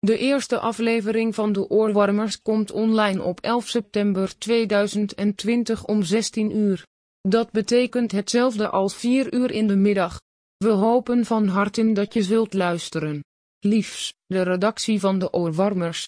De eerste aflevering van de Oorwarmers komt online op 11 september 2020 om 16 uur. Dat betekent hetzelfde als 4 uur in de middag. We hopen van harte dat je zult luisteren. Liefs, de redactie van de Oorwarmers